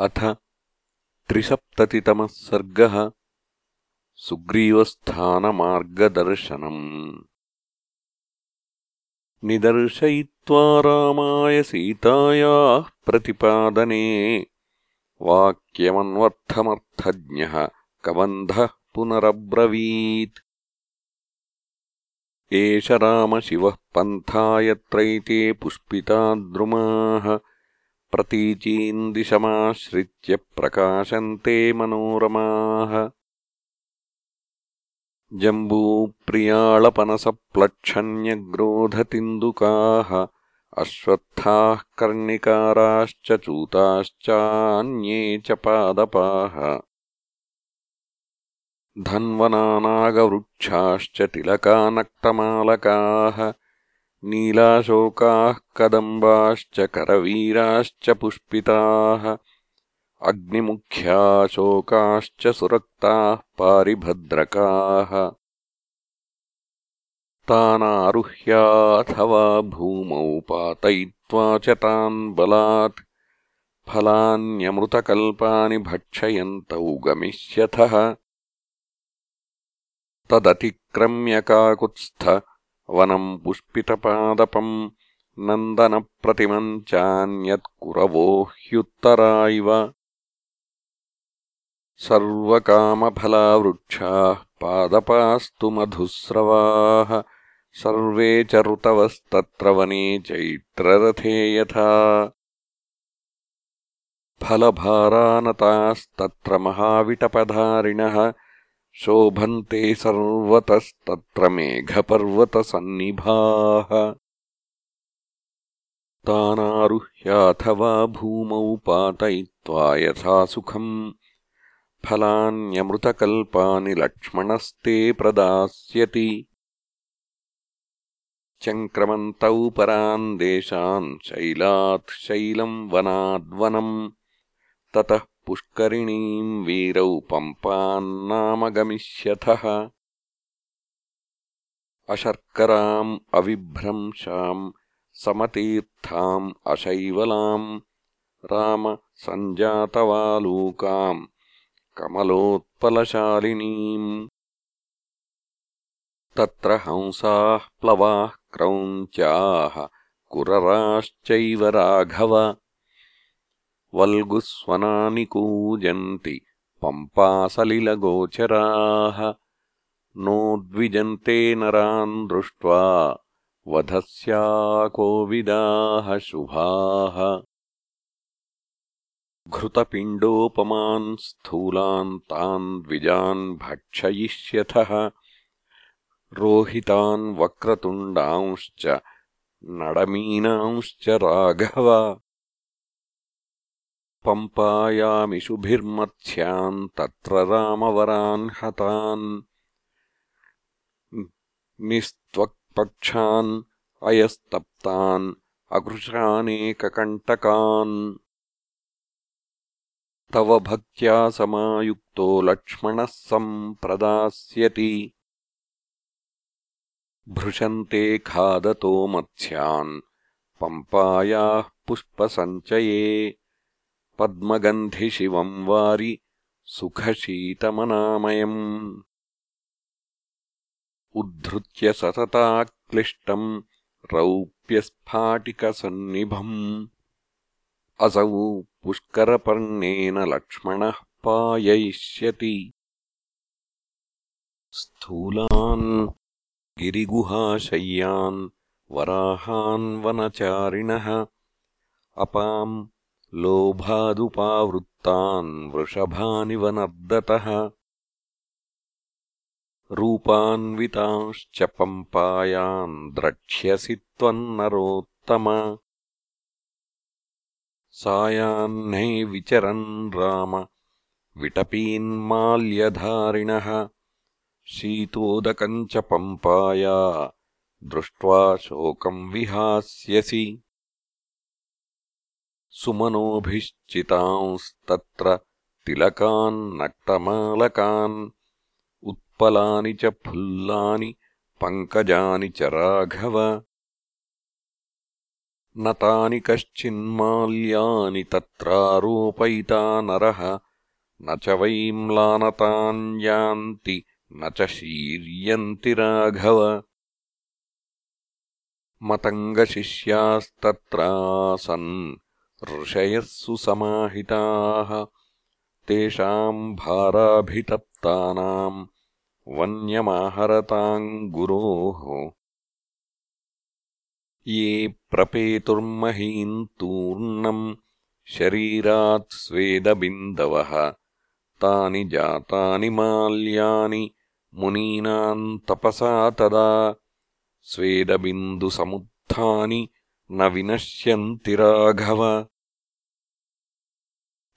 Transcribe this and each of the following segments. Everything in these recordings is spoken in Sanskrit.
अथ त्रिसप्ततितमः सर्गः सुग्रीवस्थानमार्गदर्शनम्। निदर्शयित्वा रामाय सीतायाः प्रतिपादने वाक्यमन्वर्थमर्थज्ञः कबन्धः पुनरब्रवीत्। एष रामशिवः पन्था यत्रैते पुष्पिताद्रुमाः प्रतीचीन् दिशमाश्रित्य प्रकाशन्ते मनोरमाः। जम्बूप्रियाळपनसप्लक्षण्यग्रोधतिन्दुकाः अश्वत्थाः कर्णिकाराश्च चूताश्चान्ये च पादपाः। धन्वनानागवृक्षाश्च तिलकानक्तमालकाः नीलाशोकाः कदम्बाश्च करवीराश्च पुष्पिताः अग्निमुख्याशोकाश्च सुरक्ताः पारिभद्रकाः। तानारुह्याथवा भूमौ पातयित्वा च तान् बलात् फलान्यमृतकल्पानि भक्षयन्तौ गमिष्यथः तदतिक्रम्यकाकुत्स्थ वनम् पुष्पितपादपम् नन्दनप्रतिमम् चान्यत्कुरवो ह्युत्तरा इव सर्वकामफलावृक्षाः पादपास्तु मधुस्रवाः। सर्वे च ऋतवस्तत्र वने चैत्ररथे यथा। फलभारानतास्तत्र महाविटपधारिणः शोभन्ते सर्वतस्तत्र मेघपर्वतसन्निभाः। तानारुह्याथवा भूमौ पातयित्वा यथा सुखम्। फलान्यमृतकल्पानि लक्ष्मणस्ते प्रदास्यति। चङ्क्रमन्तौ परान् देशान् शैलात् शैलम् वनाद्वनम्। ततः पुष्करिणीम् वीरौ पम्पान्नामगमिष्यथः। अशर्कराम् अविभ्रंशाम् समतीर्थाम् अशैवलाम् राम सञ्जातवालूकाम् कमलोत्पलशालिनीम् तत्र हंसाः प्लवाः क्रौञ्चाः कुरराश्चैव राघव वल्गुस्वनानि कूजन्ति पम्पासलिलगोचराः नोद्विजन्ते नरान् दृष्ट्वा वधस्याकोविदाः शुभाः। घृतपिण्डोपमान् स्थूलान् तान् द्विजान् भक्षयिष्यथः रोहितान् वक्रतुण्डांश्च नडमीनांश्च राघव पम्पायामिषुभिर्मत्स्यान् तत्र रामवरान् हतान्। निस्त्वक्पक्षान् अयस्तप्तान् अकृशानेककण्टकान् तव भक्त्या समायुक्तो लक्ष्मणः सम्प्रदास्यति। भृशन्ते खादतो मत्स्यान् पम्पायाः पुष्पसञ्चये पद्मगन्धिशिवम् वारि सुखशीतमनामयम्। उद्धृत्य सतताक्लिष्टम् रौप्यस्फाटिकसन्निभम्। असौ पुष्करपर्णेन लक्ष्मणः पाययिष्यति। स्थूलान् गिरिगुहाशय्यान् वराहान् वनचारिणः। अपाम् लोभादुपावृत्तान् वृषभानिव नर्दतः रूपान्वितांश्च पम्पायान् द्रक्ष्यसि त्वन्नरोत्तम सायाह्ने विचरन् राम विटपीन्माल्यधारिणः शीतोदकम् च पम्पाया दृष्ट्वा शोकम् विहास्यसि सुमनोभिश्चितांस्तत्र तिलकान्नक्तमालकान् उत्पलानि च फुल्लानि पङ्कजानि च राघव। न तानि कश्चिन्माल्यानि तत्रारोपयिता नरः न च वैम्लानताञ्यान्ति न च शीर्यन्ति राघव। मतङ्गशिष्यास्तत्रासन् ऋषयः सुसमाहिताः तेषाम् भाराभितप्तानाम् वन्यमाहरताम् गुरोः। ये प्रपेतुर्महीम् तूर्णम् शरीरात् स्वेदबिन्दवः। तानि जातानि माल्यानि मुनीनाम् तपसा तदा। स्वेदबिन्दुसमुत्थानि न विनश्यन्ति राघव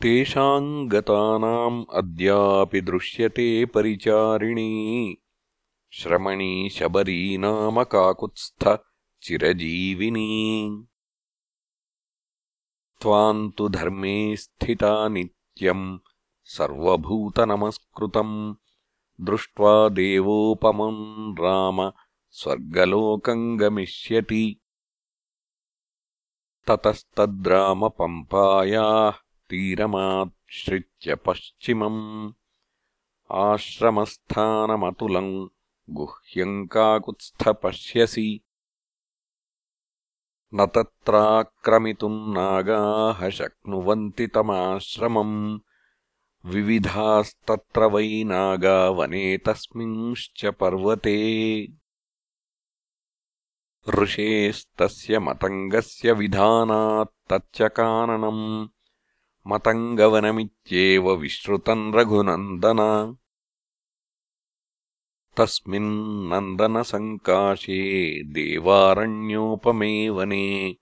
तेषाम् गतानाम् अद्यापि दृश्यते परिचारिणी। श्रमणी शबरी नाम काकुत्स्थ चिरजीविनी। त्वाम् तु धर्मे स्थिता नित्यम् सर्वभूतनमस्कृतम् दृष्ट्वा देवोपमम् राम स्वर्गलोकम् गमिष्यति ततस्तद्रामपम्पायाः तीरमाश्रित्य पश्चिमम् आश्रमस्थानमतुलम् गुह्यम् काकुत्स्थ पश्यसि। न तत्राक्रमितुम् नागाः शक्नुवन्ति तमाश्रमम्। विविधास्तत्र वै नागा वने तस्मिंश्च पर्वते ऋषेस्तस्य मतङ्गस्य विधानात्तच्च काननम् मतङ्गवनमित्येव विश्रुतम् रघुनन्दन। तस्मिन्नन्दनसङ्काशे देवारण्योपमे वने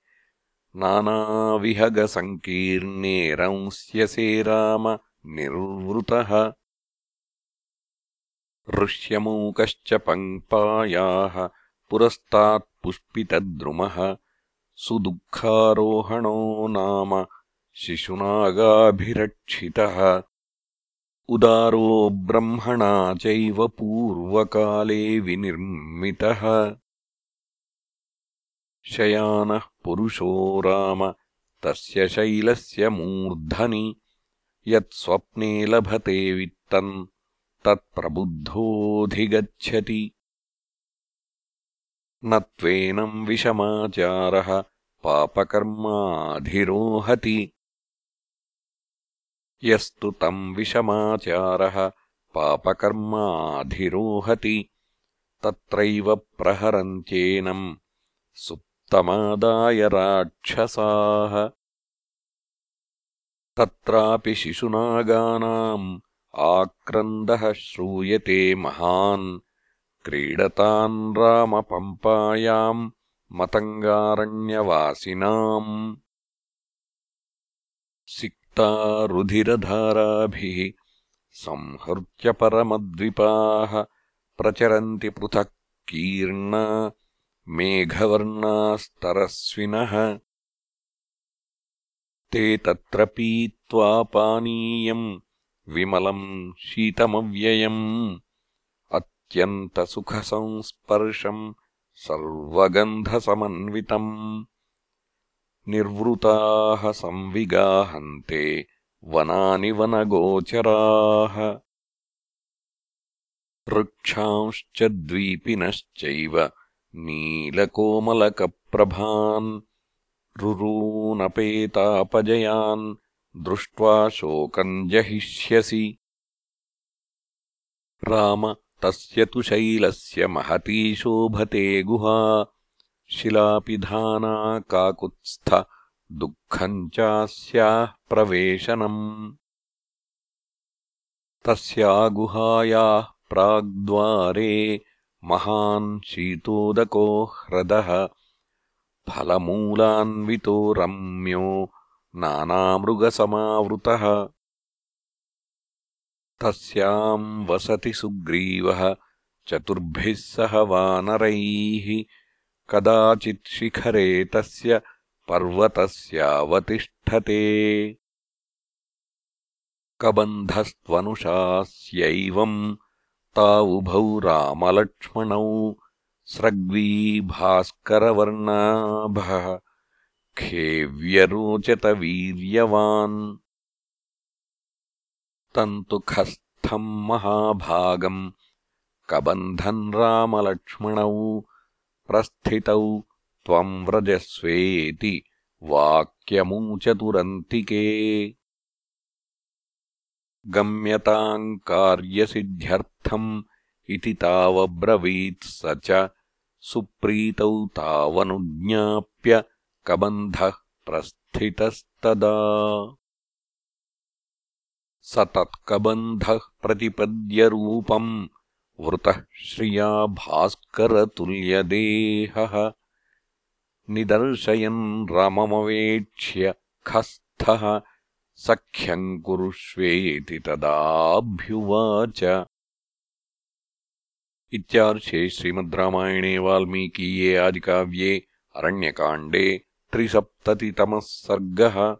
नानाविहगसङ्कीर्णे रंस्यसे राम निर्वृतः। ऋष्यमूकश्च पङ्पायाः पुरस्तात्पुष्पितद्रुमः सुदुःखारोहणो नाम शिशुनागाभिरक्षितः। उदारो ब्रह्मणा चैव पूर्वकाले विनिर्मितः। शयानः पुरुषो राम तस्य शैलस्य मूर्धनि यत्स्वप्ने लभते वित्तम् तत्प्रबुद्धोऽधिगच्छति न त्वेनम् विषमाचारः पापकर्माधिरोहति। यस्तु तम् विषमाचारः पापकर्माधिरोहति। तत्रैव प्रहरन्त्येनम् सुप्तमादाय राक्षसाः। तत्रापि शिशुनागानाम् आक्रन्दः श्रूयते महान् क्रीडतान् रामपम्पायाम् मतङ्गारण्यवासिनाम्। सिक्ता रुधिरधाराभिः संहृत्य परमद्विपाः प्रचरन्ति पृथक् कीर्णा मेघवर्णास्तरस्विनः। ते तत्र पीत्वा पानीयम् विमलम् शीतमव्ययम् अत्यन्तसुखसंस्पर्शम् सर्वगन्धसमन्वितम् निर्वृताः संविगाहन्ते वनानि वनगोचराः वृक्षांश्च द्वीपिनश्चैव नीलकोमलकप्रभान् रुरूनपेतापजयान् दृष्ट्वा शोकम् जहिष्यसि। राम तस्य तु शैलस्य महती शोभते गुहा। शिलापिधाना काकुत्स्थ दुःखम् चास्याः प्रवेशनम्। तस्या गुहायाः प्राग्द्वारे महान् शीतोदको ह्रदः। फलमूलान्वितो रम्यो नानामृगसमावृतः तस्याम् वसति सुग्रीवः चतुर्भिः सह वानरैः। कदाचित्शिखरे तस्य पर्वतस्यावतिष्ठते। कबन्धस्त्वनुशास्यैवम् तावुभौ रामलक्ष्मणौ स्रग्वी भास्करवर्णाभः दुःखे व्यरोचत वीर्यवान् तन्तु खस्थम् महाभागम् कबन्धन् रामलक्ष्मणौ प्रस्थितौ त्वम् व्रजस्वेति वाक्यमूचतुरन्तिके। गम्यताम् कार्यसिद्ध्यर्थम् इति तावब्रवीत् स च सुप्रीतौ तावनुज्ञाप्य कबन्धः प्रस्थितस्तदा स तत्कबन्धः प्रतिपद्यरूपम् वृतः श्रिया भास्करतुल्यदेहः। निदर्शयन् रममवेक्ष्य खस्थः। सख्यम् कुरुष्वेति तदाभ्युवाच। इत्यार्षे श्रीमद् रामायणे वाल्मीकीये आदिकाव्ये अरण्यकाण्डे त्रिसप्ततितमः सर्गः